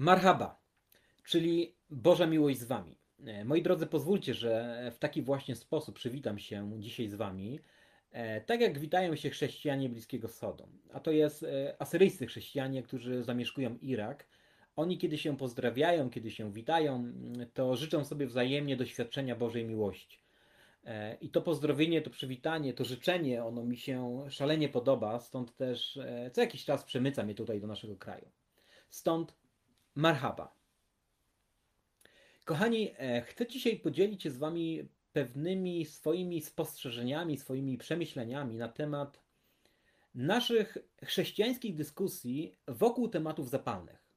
Marhaba, czyli Boża miłość z Wami. E, moi drodzy, pozwólcie, że w taki właśnie sposób przywitam się dzisiaj z Wami, e, tak jak witają się chrześcijanie Bliskiego Wschodu. A to jest e, asyryjscy chrześcijanie, którzy zamieszkują Irak. Oni, kiedy się pozdrawiają, kiedy się witają, to życzą sobie wzajemnie doświadczenia Bożej miłości. I to pozdrowienie, to przywitanie, to życzenie, ono mi się szalenie podoba, stąd też co jakiś czas przemyca mnie tutaj do naszego kraju. Stąd marhaba. Kochani, e, chcę dzisiaj podzielić się z Wami pewnymi swoimi spostrzeżeniami, swoimi przemyśleniami na temat naszych chrześcijańskich dyskusji wokół tematów zapalnych.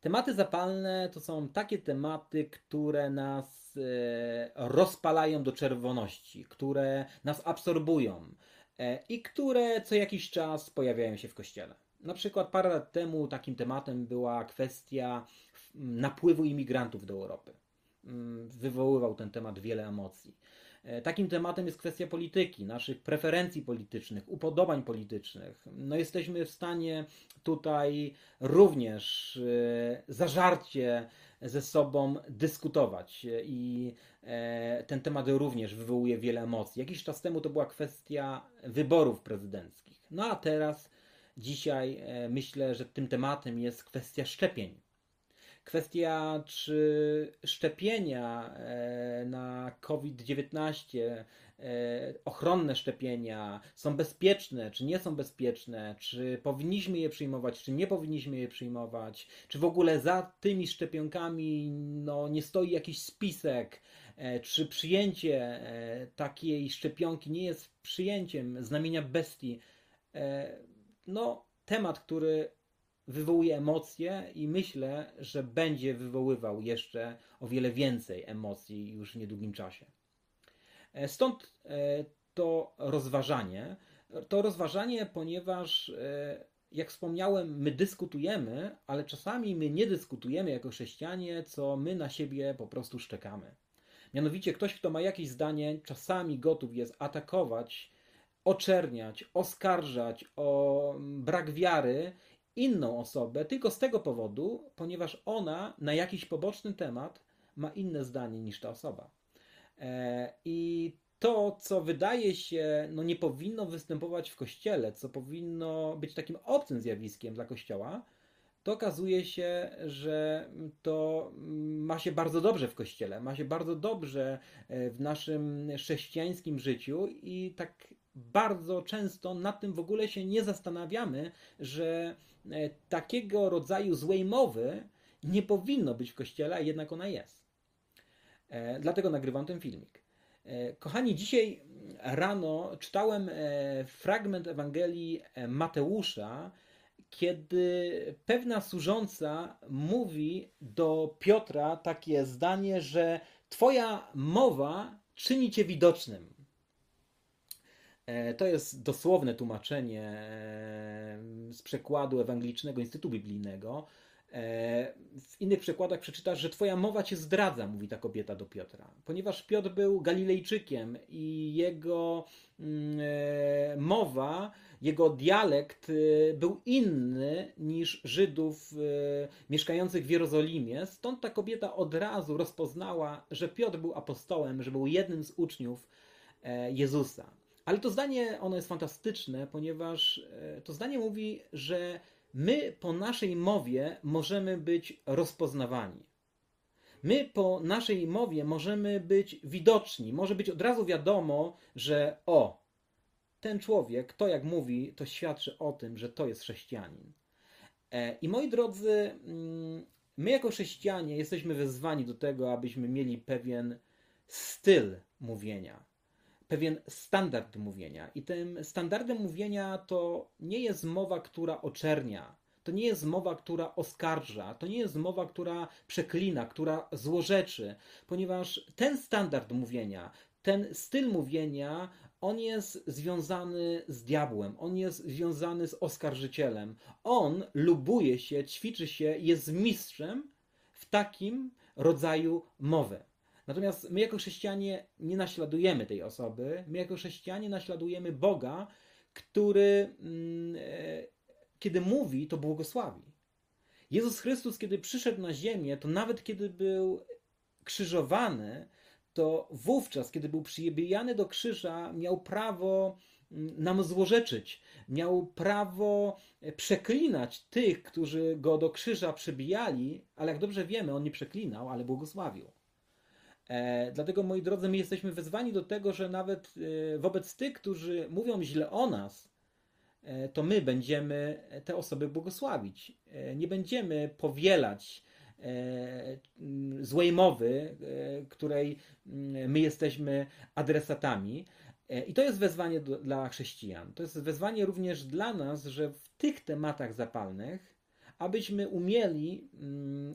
Tematy zapalne to są takie tematy, które nas e, rozpalają do czerwoności, które nas absorbują e, i które co jakiś czas pojawiają się w kościele. Na przykład parę lat temu takim tematem była kwestia napływu imigrantów do Europy. Mm, wywoływał ten temat wiele emocji. E, takim tematem jest kwestia polityki, naszych preferencji politycznych, upodobań politycznych. No jesteśmy w stanie tutaj również e, zażarcie ze sobą dyskutować i e, ten temat również wywołuje wiele emocji. Jakiś czas temu to była kwestia wyborów prezydenckich. No a teraz, dzisiaj myślę, że tym tematem jest kwestia szczepień. Kwestia, czy szczepienia e, na COVID-19, e, ochronne szczepienia są bezpieczne, czy nie są bezpieczne, czy powinniśmy je przyjmować, czy nie powinniśmy je przyjmować, czy w ogóle za tymi szczepionkami no, nie stoi jakiś spisek, e, czy przyjęcie takiej szczepionki nie jest przyjęciem znamienia bestii. No, temat, który wywołuje emocje i myślę, że będzie wywoływał jeszcze o wiele więcej emocji już w niedługim czasie. E, stąd e, to rozważanie. To rozważanie, ponieważ e, jak wspomniałem, my dyskutujemy, ale czasami my nie dyskutujemy jako chrześcijanie, co my na siebie po prostu szczekamy. Mianowicie ktoś, kto ma jakieś zdanie, czasami gotów jest atakować, oczerniać, oskarżać o brak wiary inną osobę tylko z tego powodu, ponieważ ona na jakiś poboczny temat ma inne zdanie niż ta osoba. E, I to, co wydaje się, no nie powinno występować w kościele, co powinno być takim obcym zjawiskiem dla kościoła, to okazuje się, że to ma się bardzo dobrze w kościele, ma się bardzo dobrze e, w naszym chrześcijańskim życiu i tak bardzo często nad tym w ogóle się nie zastanawiamy, że e, takiego rodzaju złej mowy nie powinno być w kościele, a jednak ona jest. E, dlatego nagrywam ten filmik. E, kochani, dzisiaj rano czytałem fragment Ewangelii Mateusza, kiedy pewna służąca mówi do Piotra takie zdanie, że Twoja mowa czyni Cię widocznym. E, to jest dosłowne tłumaczenie e, z przekładu Ewangelicznego Instytutu Biblijnego. E, w innych przekładach przeczytasz, że Twoja mowa cię zdradza, mówi ta kobieta do Piotra. Ponieważ Piotr był Galilejczykiem i jego mm, mowa, jego dialekt był inny niż Żydów mieszkających w Jerozolimie. Stąd ta kobieta od razu rozpoznała, że Piotr był apostołem, że był jednym z uczniów Jezusa. Ale to zdanie, ono jest fantastyczne, ponieważ e, to zdanie mówi, że my po naszej mowie możemy być rozpoznawani. My po naszej mowie możemy być widoczni. Może być od razu wiadomo, że o, ten człowiek, to jak mówi, to świadczy o tym, że to jest chrześcijanin. E, I moi drodzy, mm, my jako chrześcijanie jesteśmy wezwani do tego, abyśmy mieli pewien styl mówienia pewien standard mówienia. I tym standardem mówienia to nie jest mowa, która oczernia, to nie jest mowa, która oskarża, to nie jest mowa, która przeklina, która złorzeczy, ponieważ ten standard mówienia, ten styl mówienia, on jest związany z diabłem, on jest związany z oskarżycielem. On lubuje się, ćwiczy się, jest mistrzem w takim rodzaju mowy. Natomiast my jako chrześcijanie nie naśladujemy tej osoby, my jako chrześcijanie naśladujemy Boga, który mm, e, kiedy mówi, to błogosławi. Jezus Chrystus, kiedy przyszedł na ziemię, to nawet kiedy był krzyżowany, to wówczas, kiedy był przyjebijany do krzyża, miał prawo mm, nam złorzeczyć, miał prawo e, przeklinać tych, którzy go do krzyża przybijali, ale jak dobrze wiemy, on nie przeklinał, ale błogosławił. E, dlatego, moi drodzy, my jesteśmy wezwani do tego, że nawet e, wobec tych, którzy mówią źle o nas, e, to my będziemy te osoby błogosławić. Nie będziemy powielać E, złej mowy, której my jesteśmy adresatami. I to jest wezwanie dla chrześcijan. To jest wezwanie również dla nas, że w tych tematach zapalnych, abyśmy umieli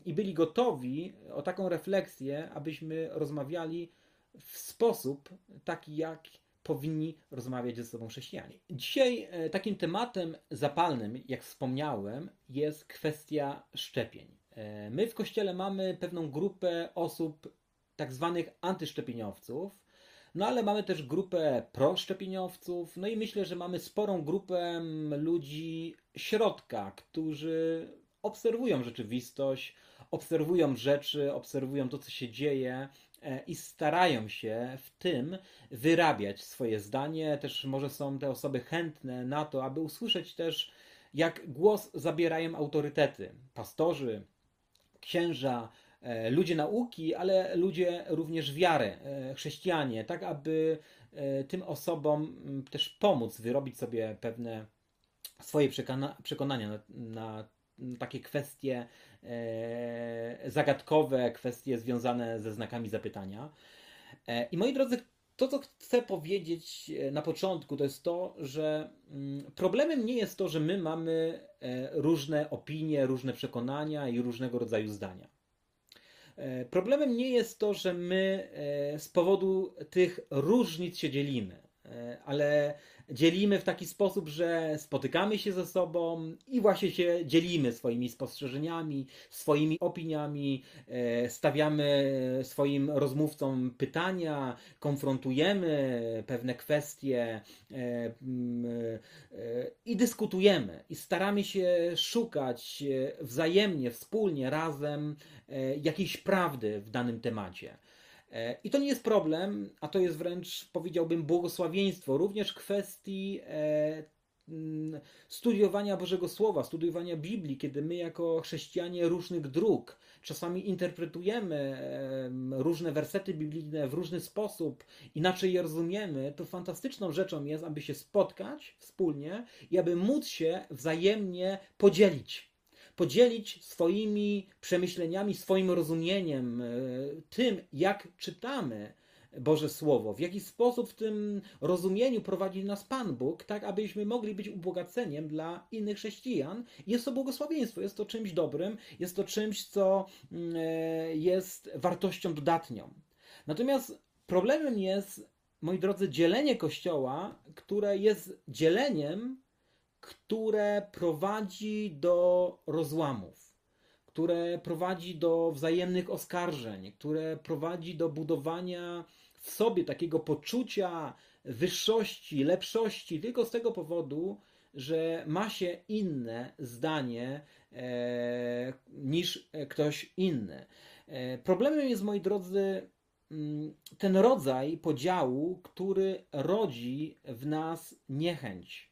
i byli gotowi o taką refleksję, abyśmy rozmawiali w sposób taki, jak powinni rozmawiać ze sobą chrześcijanie. Dzisiaj takim tematem zapalnym, jak wspomniałem, jest kwestia szczepień. E, my w kościele mamy pewną grupę osób, tak zwanych antyszczepieniowców, no ale mamy też grupę proszczepieniowców, no i myślę, że mamy sporą grupę ludzi środka, którzy obserwują rzeczywistość, obserwują rzeczy, obserwują to, co się dzieje e, i starają się w tym wyrabiać swoje zdanie. Też może są te osoby chętne na to, aby usłyszeć też, jak głos zabierają autorytety, pastorzy, księża, ludzie nauki, ale ludzie również wiary, e, chrześcijanie, tak aby e, tym osobom też pomóc wyrobić sobie pewne swoje przekonania na, na takie kwestie zagadkowe, kwestie związane ze znakami zapytania. I moi drodzy, to, co chcę powiedzieć na początku, to jest to, że mm, problemem nie jest to, że my mamy e, różne opinie, różne przekonania i różnego rodzaju zdania. E, problemem nie jest to, że my e, z powodu tych różnic się dzielimy, ale dzielimy w taki sposób, że spotykamy się ze sobą i właśnie się dzielimy swoimi spostrzeżeniami, swoimi opiniami, e, stawiamy swoim rozmówcom pytania, konfrontujemy pewne kwestie e, e, i dyskutujemy i staramy się szukać wzajemnie, wspólnie, razem jakiejś prawdy w danym temacie. E, I to nie jest problem, a to jest wręcz, powiedziałbym, błogosławieństwo, również kwestii e, studiowania Bożego Słowa, studiowania Biblii, kiedy my jako chrześcijanie różnych dróg czasami interpretujemy różne wersety biblijne w różny sposób, inaczej je rozumiemy, to fantastyczną rzeczą jest, aby się spotkać wspólnie i aby móc się wzajemnie podzielić podzielić swoimi przemyśleniami, swoim rozumieniem, e, tym, jak czytamy Boże Słowo, w jaki sposób w tym rozumieniu prowadzi nas Pan Bóg, tak abyśmy mogli być ubogaceniem dla innych chrześcijan. Jest to błogosławieństwo, jest to czymś dobrym, jest to czymś, co mm, e, jest wartością dodatnią. Natomiast problemem jest, moi drodzy, dzielenie Kościoła, które jest dzieleniem które prowadzi do rozłamów, które prowadzi do wzajemnych oskarżeń, które prowadzi do budowania w sobie takiego poczucia wyższości, lepszości, tylko z tego powodu, że ma się inne zdanie e, niż ktoś inny. E, problemem jest, moi drodzy, mm, ten rodzaj podziału, który rodzi w nas niechęć,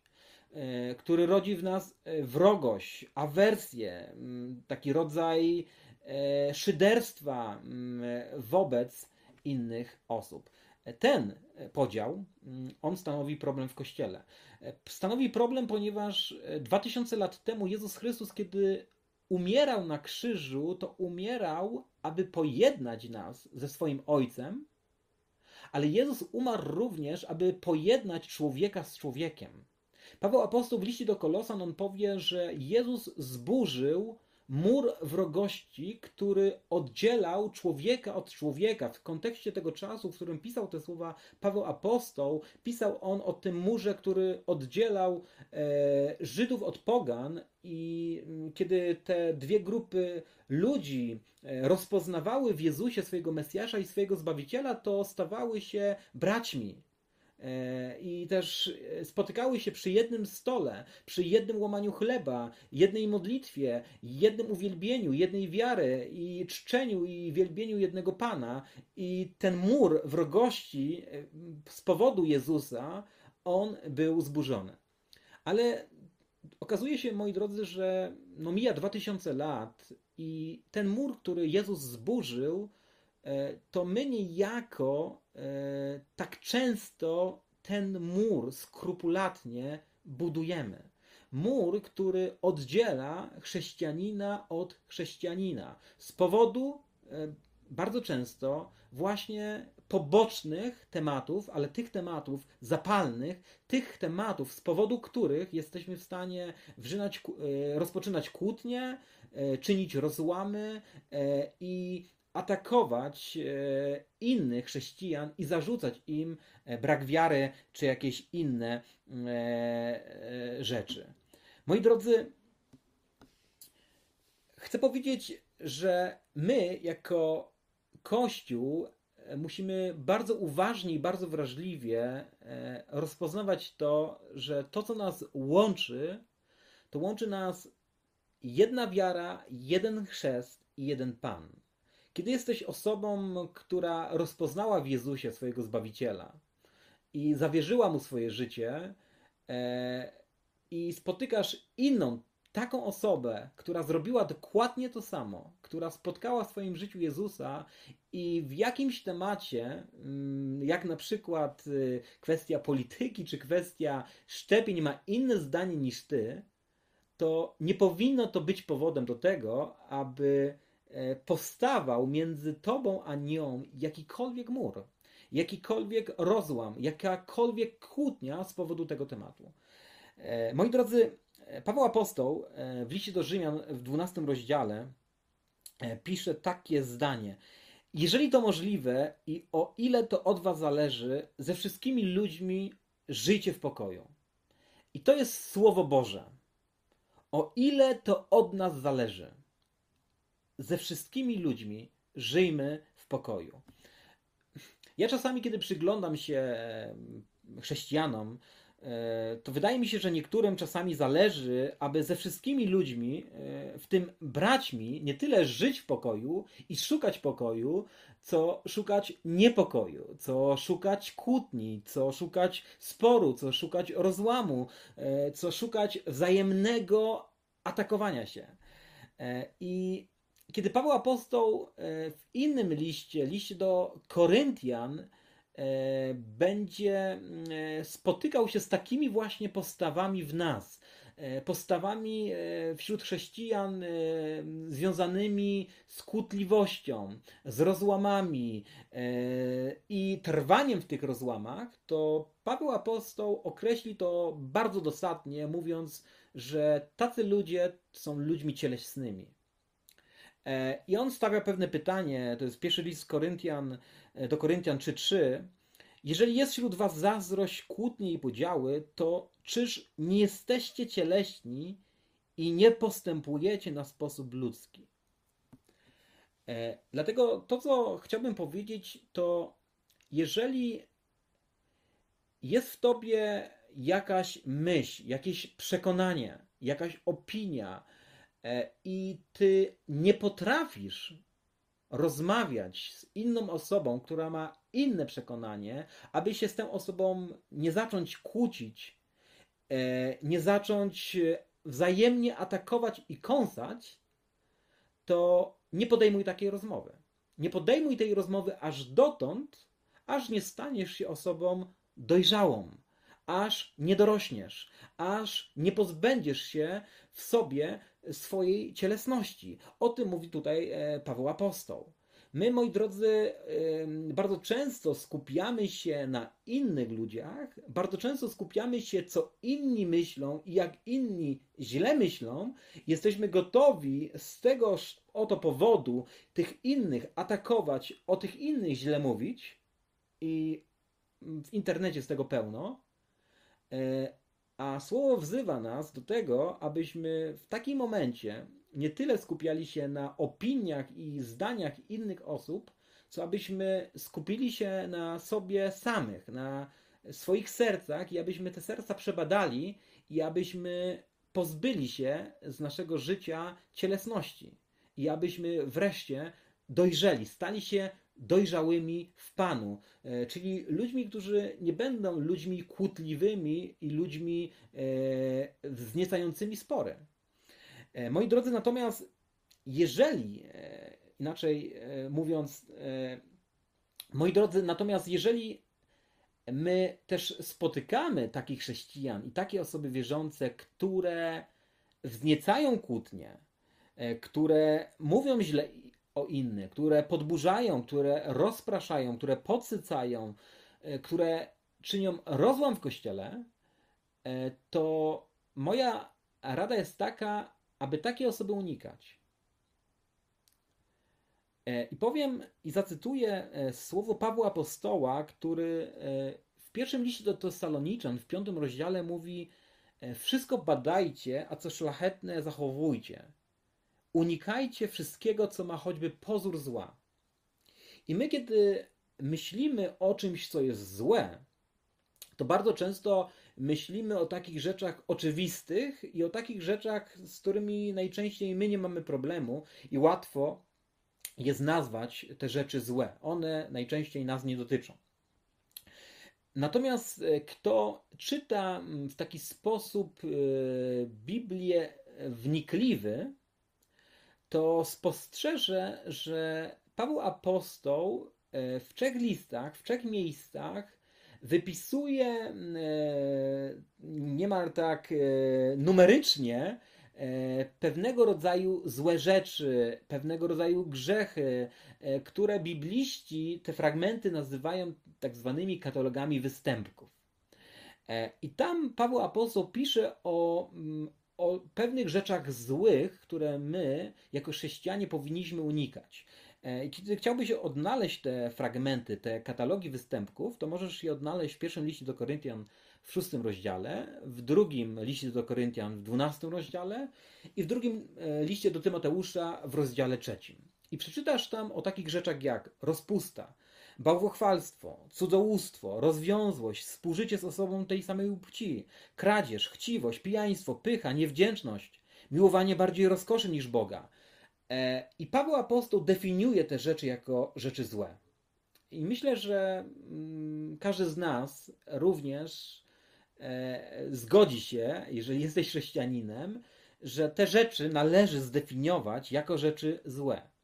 który rodzi w nas e, wrogość, awersję, taki rodzaj e, szyderstwa wobec innych osób. Ten podział, on stanowi problem w Kościele. Stanowi problem, ponieważ 2000 lat temu Jezus Chrystus, kiedy umierał na krzyżu, to umierał, aby pojednać nas ze swoim Ojcem, ale Jezus umarł również, aby pojednać człowieka z człowiekiem. Paweł Apostoł w liście do Kolosan on powie, że Jezus zburzył mur wrogości, który oddzielał człowieka od człowieka. W kontekście tego czasu, w którym pisał te słowa Paweł Apostoł, pisał on o tym murze, który oddzielał e, Żydów od pogan i mm, kiedy te dwie grupy ludzi e, rozpoznawały w Jezusie swojego Mesjasza i swojego Zbawiciela, to stawały się braćmi i też spotykały się przy jednym stole, przy jednym łamaniu chleba, jednej modlitwie, jednym uwielbieniu, jednej wiary i czczeniu i wielbieniu jednego Pana. I ten mur wrogości e, z powodu Jezusa, on był zburzony. Ale okazuje się, moi drodzy, że no mija 2000 lat i ten mur, który Jezus zburzył, e, to my niejako e, tak często ten mur skrupulatnie budujemy. Mur, który oddziela chrześcijanina od chrześcijanina z powodu e, bardzo często właśnie pobocznych tematów, ale tych tematów zapalnych, tych tematów, z powodu których jesteśmy w stanie wrzynać, rozpoczynać kłótnie, E, czynić rozłamy e, i atakować e, innych chrześcijan i zarzucać im brak wiary czy jakieś inne rzeczy. Moi drodzy, chcę powiedzieć, że my jako Kościół musimy bardzo uważnie i bardzo wrażliwie rozpoznawać to, że to, co nas łączy, to łączy nas jedna wiara, jeden chrzest i jeden Pan. Kiedy jesteś osobą, która rozpoznała w Jezusie swojego Zbawiciela i zawierzyła Mu swoje życie e, i spotykasz inną, taką osobę, która zrobiła dokładnie to samo, która spotkała w swoim życiu Jezusa i w jakimś temacie, mm, jak na przykład y, kwestia polityki czy kwestia szczepień ma inne zdanie niż ty, to nie powinno to być powodem do tego, aby e, powstawał między tobą a nią jakikolwiek mur, jakikolwiek rozłam, jakakolwiek kłótnia z powodu tego tematu. E, moi drodzy, Paweł Apostoł e, w liście do Rzymian w 12 rozdziale pisze takie zdanie. Jeżeli to możliwe i o ile to od was zależy, ze wszystkimi ludźmi żyjcie w pokoju. I to jest słowo Boże o ile to od nas zależy. Ze wszystkimi ludźmi żyjmy w pokoju. Ja czasami, kiedy przyglądam się chrześcijanom, e, to wydaje mi się, że niektórym czasami zależy, aby ze wszystkimi ludźmi, e, w tym braćmi, nie tyle żyć w pokoju i szukać pokoju, co szukać niepokoju, co szukać kłótni, co szukać sporu, co szukać rozłamu, e, co szukać wzajemnego atakowania się. I kiedy Paweł Apostoł e, w innym liście, liście do Koryntian, będzie spotykał się z takimi właśnie postawami w nas, E, postawami e, wśród chrześcijan e, związanymi z kłótliwością, z rozłamami i trwaniem w tych rozłamach, to Paweł Apostoł określi to bardzo dosadnie, mówiąc, że tacy ludzie są ludźmi cieleśnymi. I on stawia pewne pytanie, to jest pierwszy list Koryntian, do Koryntian 3:3. Jeżeli jest wśród was zazdrość, kłótnie i podziały, to czyż nie jesteście cieleśni i nie postępujecie na sposób ludzki? E, dlatego to, co chciałbym powiedzieć, to jeżeli jest w tobie jakaś myśl, jakieś przekonanie, jakaś opinia e, i ty nie potrafisz rozmawiać z inną osobą, która ma inne przekonanie, aby się z tą osobą nie zacząć kłócić, e, nie zacząć wzajemnie atakować i kąsać, to nie podejmuj takiej rozmowy. Nie podejmuj tej rozmowy aż dotąd, aż nie staniesz się osobą dojrzałą, aż nie dorośniesz, aż nie pozbędziesz się w sobie swojej cielesności. O tym mówi tutaj e, Paweł Apostoł. My, moi drodzy, bardzo często skupiamy się na innych ludziach, bardzo często skupiamy się, co inni myślą i jak inni źle myślą. Jesteśmy gotowi z tego oto powodu tych innych atakować, o tych innych źle mówić i w internecie z tego pełno. A słowo wzywa nas do tego, abyśmy w takim momencie nie tyle skupiali się na opiniach i zdaniach innych osób, co abyśmy skupili się na sobie samych, na swoich sercach i abyśmy te serca przebadali i abyśmy pozbyli się z naszego życia cielesności i abyśmy wreszcie dojrzeli, stali się dojrzałymi w Panu, e, czyli ludźmi, którzy nie będą ludźmi kłótliwymi i ludźmi e, wzniecającymi spory. E, moi drodzy, natomiast jeżeli, inaczej mówiąc, moi drodzy, natomiast jeżeli my też spotykamy takich chrześcijan i takie osoby wierzące, które wzniecają kłótnie, które mówią źle o innych, które podburzają, które rozpraszają, które podsycają, e, które czynią rozłam w kościele, e, to moja rada jest taka, aby takie osoby unikać. E, I powiem i zacytuję słowo Pawła Apostoła, który w pierwszym liście do Tesaloniczan, w piątym rozdziale mówi: Wszystko badajcie, a co szlachetne zachowujcie Unikajcie wszystkiego, co ma choćby pozór zła. I my, kiedy myślimy o czymś, co jest złe, to bardzo często myślimy o takich rzeczach oczywistych i o takich rzeczach, z którymi najczęściej my nie mamy problemu i łatwo jest nazwać te rzeczy złe. One najczęściej nas nie dotyczą. Natomiast e, kto czyta w taki sposób e, Biblię wnikliwy, to spostrzeże, że Paweł Apostoł e, w trzech listach, w trzech miejscach wypisuje e, niemal tak e, numerycznie pewnego rodzaju złe rzeczy, pewnego rodzaju grzechy, które bibliści te fragmenty nazywają tak zwanymi katalogami występków. I tam Paweł Apostoł pisze o, mm, o pewnych rzeczach złych, które my, jako chrześcijanie, powinniśmy unikać. E, kiedy chciałbyś odnaleźć te fragmenty, te katalogi występków, to możesz je odnaleźć w pierwszym liście do Koryntian w szóstym rozdziale, w drugim liście do Koryntian w dwunastym rozdziale i w drugim e, liście do Tymoteusza w rozdziale trzecim. I przeczytasz tam o takich rzeczach jak rozpusta, bałwochwalstwo, cudzołóstwo, rozwiązłość, współżycie z osobą tej samej płci, kradzież, chciwość, pijaństwo, pycha, niewdzięczność, miłowanie bardziej rozkoszy niż Boga. E, I Paweł Apostoł definiuje te rzeczy jako rzeczy złe. I myślę, że mm, każdy z nas również e, zgodzi się, jeżeli jesteś chrześcijaninem, że te rzeczy należy zdefiniować jako rzeczy złe.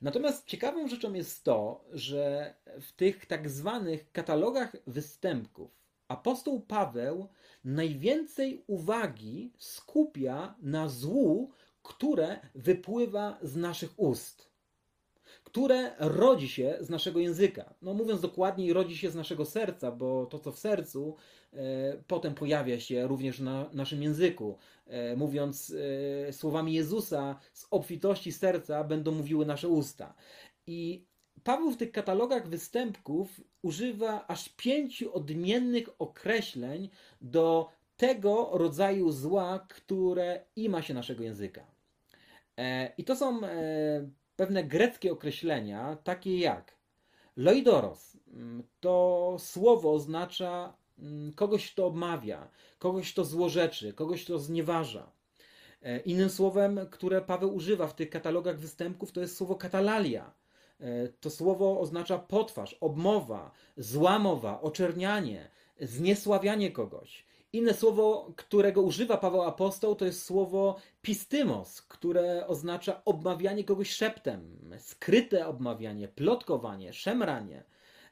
Natomiast ciekawą rzeczą jest to, że w tych tak zwanych katalogach występków apostoł Paweł najwięcej uwagi skupia na złu, które wypływa z naszych ust, które rodzi się z naszego języka. No mówiąc dokładniej, rodzi się z naszego serca, bo to, co w sercu, E, potem pojawia się również na naszym języku. E, mówiąc e, słowami Jezusa, z obfitości serca będą mówiły nasze usta. I Paweł w tych katalogach występków używa aż pięciu odmiennych określeń do tego rodzaju zła, które ima się naszego języka. I to są pewne greckie określenia, takie jak loidoros. Mm, to słowo oznacza Mm, kogoś, kto obmawia, kogoś, kto złorzeczy, kogoś, kto znieważa. E, innym słowem, które Paweł używa w tych katalogach występków, to jest słowo katalalia. E, to słowo oznacza potwarz, obmowa, złamowa, oczernianie, zniesławianie kogoś. Inne słowo, którego używa Paweł Apostoł, to jest słowo pistymos, które oznacza obmawianie kogoś szeptem, skryte obmawianie, plotkowanie, szemranie.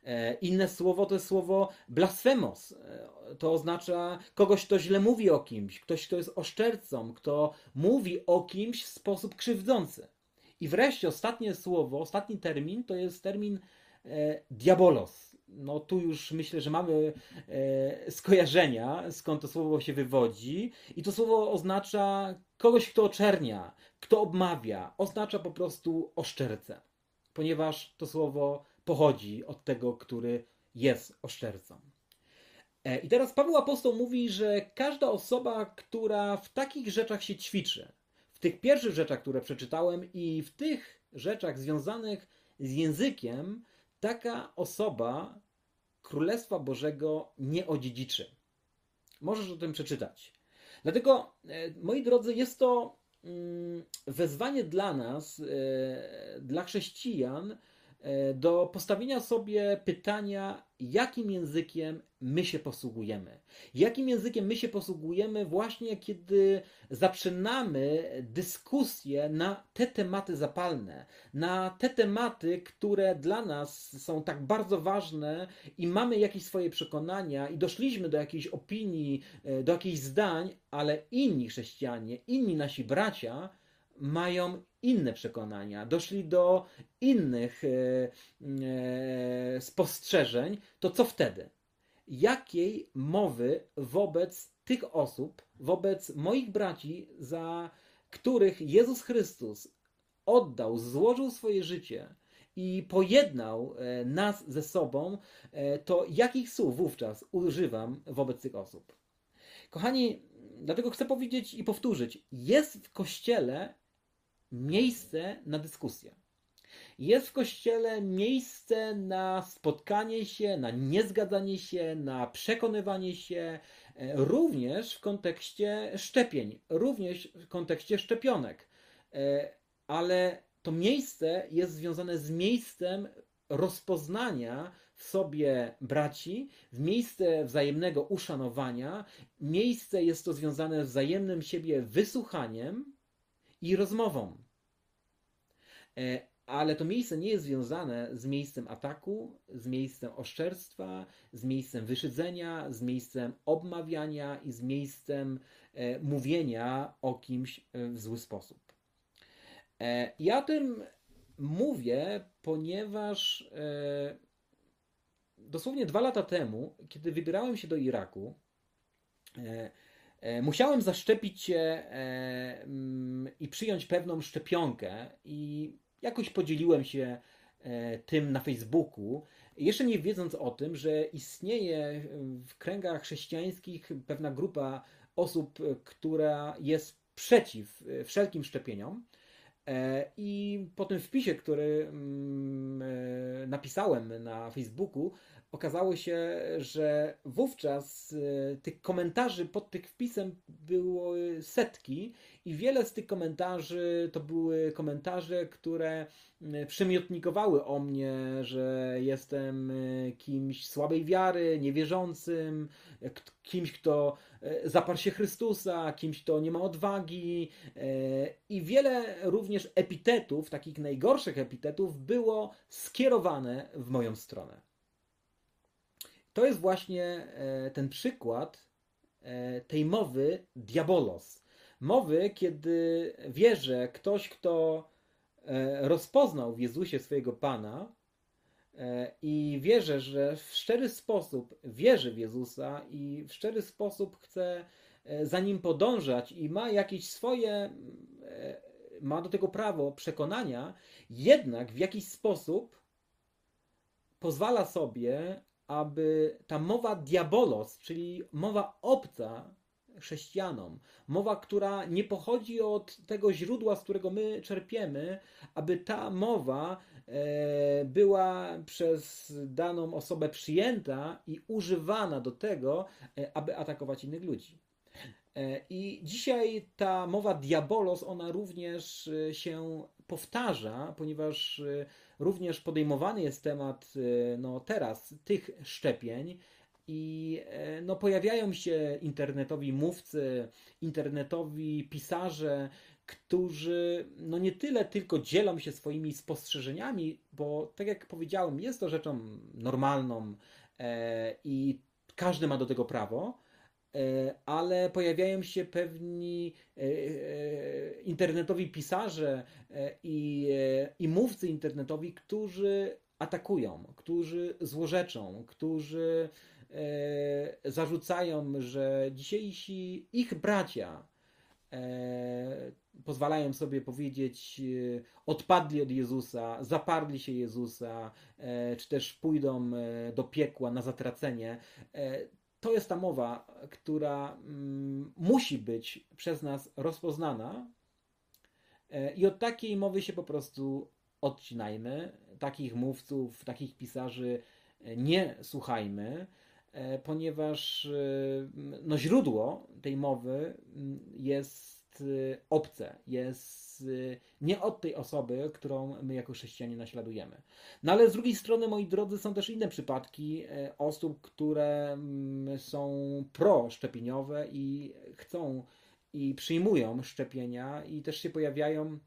E, inne słowo to jest słowo blasfemos. E, to oznacza kogoś, kto źle mówi o kimś, ktoś, kto jest oszczercą, kto mówi o kimś w sposób krzywdzący. I wreszcie ostatnie słowo, ostatni termin to jest termin e, diabolos. No tu już myślę, że mamy e, skojarzenia, skąd to słowo się wywodzi. I to słowo oznacza kogoś, kto oczernia, kto obmawia. Oznacza po prostu oszczercę. Ponieważ to słowo pochodzi od tego, który jest oszczercą. E, I teraz Paweł Apostoł mówi, że każda osoba, która w takich rzeczach się ćwiczy, w tych pierwszych rzeczach, które przeczytałem i w tych rzeczach związanych z językiem, taka osoba Królestwa Bożego nie odziedziczy. Możesz o tym przeczytać. Dlatego, e, moi drodzy, jest to mm, wezwanie dla nas, e, dla chrześcijan, do postawienia sobie pytania, jakim językiem my się posługujemy. Jakim językiem my się posługujemy właśnie, kiedy zaczynamy dyskusję na te tematy zapalne, na te tematy, które dla nas są tak bardzo ważne i mamy jakieś swoje przekonania i doszliśmy do jakiejś opinii, e, do jakichś zdań, ale inni chrześcijanie, inni nasi bracia mają inne przekonania, doszli do innych e, e, spostrzeżeń, to co wtedy? Jakiej mowy wobec tych osób, wobec moich braci, za których Jezus Chrystus oddał, złożył swoje życie i pojednał e, nas ze sobą, to jakich słów wówczas używam wobec tych osób? Kochani, dlatego chcę powiedzieć i powtórzyć: jest w kościele miejsce na dyskusję. Jest w kościele miejsce na spotkanie się, na niezgadzanie się, na przekonywanie się, e, również w kontekście szczepień, również w kontekście szczepionek. E, ale to miejsce jest związane z miejscem rozpoznania w sobie braci, w miejsce wzajemnego uszanowania. Miejsce jest to związane z wzajemnym siebie wysłuchaniem i rozmową. E, ale to miejsce nie jest związane z miejscem ataku, z miejscem oszczerstwa, z miejscem wyszydzenia, z miejscem obmawiania i z miejscem e, mówienia o kimś e, w zły sposób. Ja tym mówię, ponieważ dosłownie dwa lata temu, kiedy wybierałem się do Iraku, musiałem zaszczepić się e, mm, i przyjąć pewną szczepionkę, i jakoś podzieliłem się e, tym na Facebooku, jeszcze nie wiedząc o tym, że istnieje w kręgach chrześcijańskich pewna grupa osób, która jest przeciw wszelkim szczepieniom. I po tym wpisie, który mm, napisałem na Facebooku, okazało się, że wówczas e, tych komentarzy pod tym wpisem było setki i wiele z tych komentarzy to były komentarze, które przymiotnikowały o mnie, że jestem kimś słabej wiary, niewierzącym, kimś, kto zaparł się Chrystusa, kimś, kto nie ma odwagi i wiele również epitetów, takich najgorszych epitetów było skierowane w moją stronę to jest właśnie e, ten przykład e, tej mowy diabolos. Mowy, kiedy wierzę ktoś, kto e, rozpoznał w Jezusie swojego Pana i wierzę, że w szczery sposób wierzy w Jezusa i w szczery sposób chce za nim podążać i ma jakieś swoje, ma do tego prawo przekonania, jednak w jakiś sposób pozwala sobie aby ta mowa diabolos, czyli mowa obca chrześcijanom, mowa, która nie pochodzi od tego źródła, z którego my czerpiemy, aby ta mowa e, była przez daną osobę przyjęta i używana do tego, e, aby atakować innych ludzi. E, I dzisiaj ta mowa diabolos, ona również się powtarza, ponieważ Również podejmowany jest temat e, no, teraz tych szczepień i e, no, pojawiają się internetowi mówcy, internetowi pisarze, którzy no nie tyle tylko dzielą się swoimi spostrzeżeniami, bo tak jak powiedziałem, jest to rzeczą normalną e, i każdy ma do tego prawo, E, ale pojawiają się pewni e, e, internetowi pisarze i, i mówcy internetowi, którzy atakują, którzy złorzeczą, którzy zarzucają, że dzisiejsi ich bracia pozwalają sobie powiedzieć, odpadli od Jezusa, zaparli się Jezusa, czy też pójdą do piekła na zatracenie to jest ta mowa, która mm, musi być przez nas rozpoznana e, i od takiej mowy się po prostu odcinajmy. Takich mówców, takich pisarzy nie słuchajmy, e, ponieważ e, no, źródło tej mowy mm, e, obce, jest nie od tej osoby, którą my jako chrześcijanie naśladujemy. No ale z drugiej strony, moi drodzy, są też inne przypadki osób, które mm, są proszczepieniowe i chcą i przyjmują szczepienia i też się pojawiają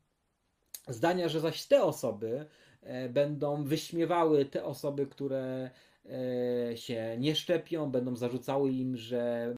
zdania, że zaś te osoby e, będą wyśmiewały te osoby, które e, się nie szczepią, będą zarzucały im, że